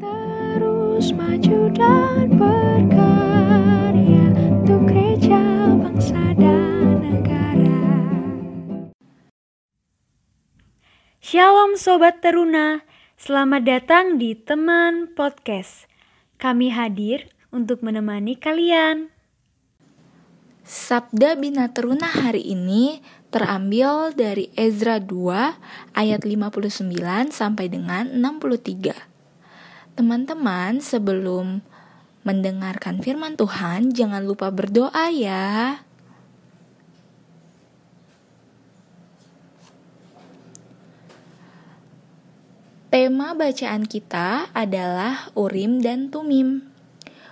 Terus maju dan berkarya Untuk gereja, bangsa, dan negara Shalom Sobat Teruna, selamat datang di Teman Podcast. Kami hadir untuk menemani kalian. Sabda Bina Teruna hari ini terambil dari Ezra 2 ayat 59 sampai dengan 63. Teman-teman, sebelum mendengarkan firman Tuhan, jangan lupa berdoa ya. Tema bacaan kita adalah Urim dan Tumim.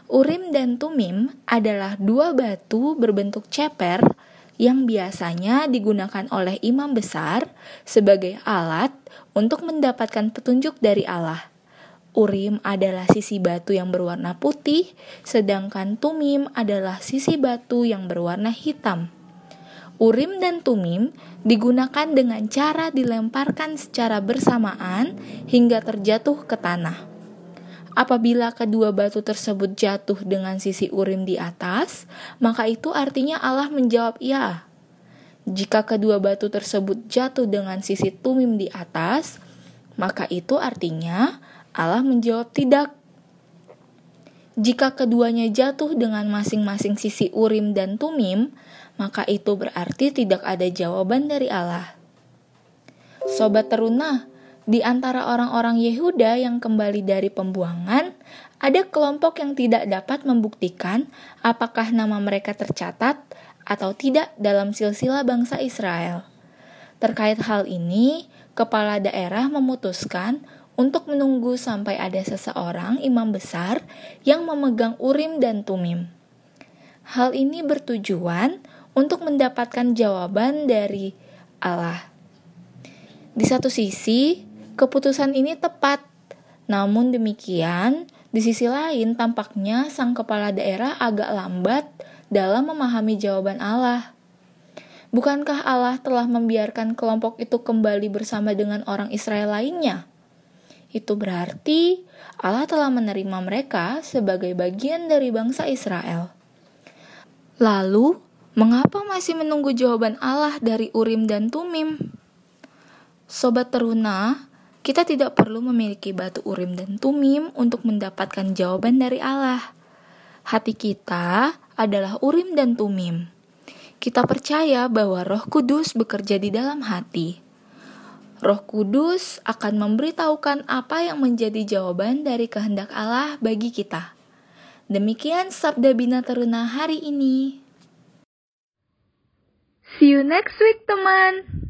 Urim dan Tumim adalah dua batu berbentuk ceper yang biasanya digunakan oleh imam besar sebagai alat untuk mendapatkan petunjuk dari Allah. Urim adalah sisi batu yang berwarna putih, sedangkan Tumim adalah sisi batu yang berwarna hitam. Urim dan Tumim digunakan dengan cara dilemparkan secara bersamaan hingga terjatuh ke tanah. Apabila kedua batu tersebut jatuh dengan sisi Urim di atas, maka itu artinya Allah menjawab "ya". Jika kedua batu tersebut jatuh dengan sisi Tumim di atas, maka itu artinya Allah menjawab tidak. Jika keduanya jatuh dengan masing-masing sisi Urim dan Tumim, maka itu berarti tidak ada jawaban dari Allah. Sobat teruna, di antara orang-orang Yehuda yang kembali dari pembuangan, ada kelompok yang tidak dapat membuktikan apakah nama mereka tercatat atau tidak dalam silsilah bangsa Israel. Terkait hal ini, kepala daerah memutuskan untuk menunggu sampai ada seseorang imam besar yang memegang urim dan tumim. Hal ini bertujuan untuk mendapatkan jawaban dari Allah. Di satu sisi, keputusan ini tepat. Namun demikian, di sisi lain tampaknya sang kepala daerah agak lambat dalam memahami jawaban Allah. Bukankah Allah telah membiarkan kelompok itu kembali bersama dengan orang Israel lainnya? Itu berarti Allah telah menerima mereka sebagai bagian dari bangsa Israel. Lalu, mengapa masih menunggu jawaban Allah dari Urim dan Tumim? Sobat teruna, kita tidak perlu memiliki batu Urim dan Tumim untuk mendapatkan jawaban dari Allah. Hati kita adalah Urim dan Tumim. Kita percaya bahwa Roh Kudus bekerja di dalam hati Roh Kudus akan memberitahukan apa yang menjadi jawaban dari kehendak Allah bagi kita. Demikian Sabda Bina Teruna hari ini. See you next week, teman!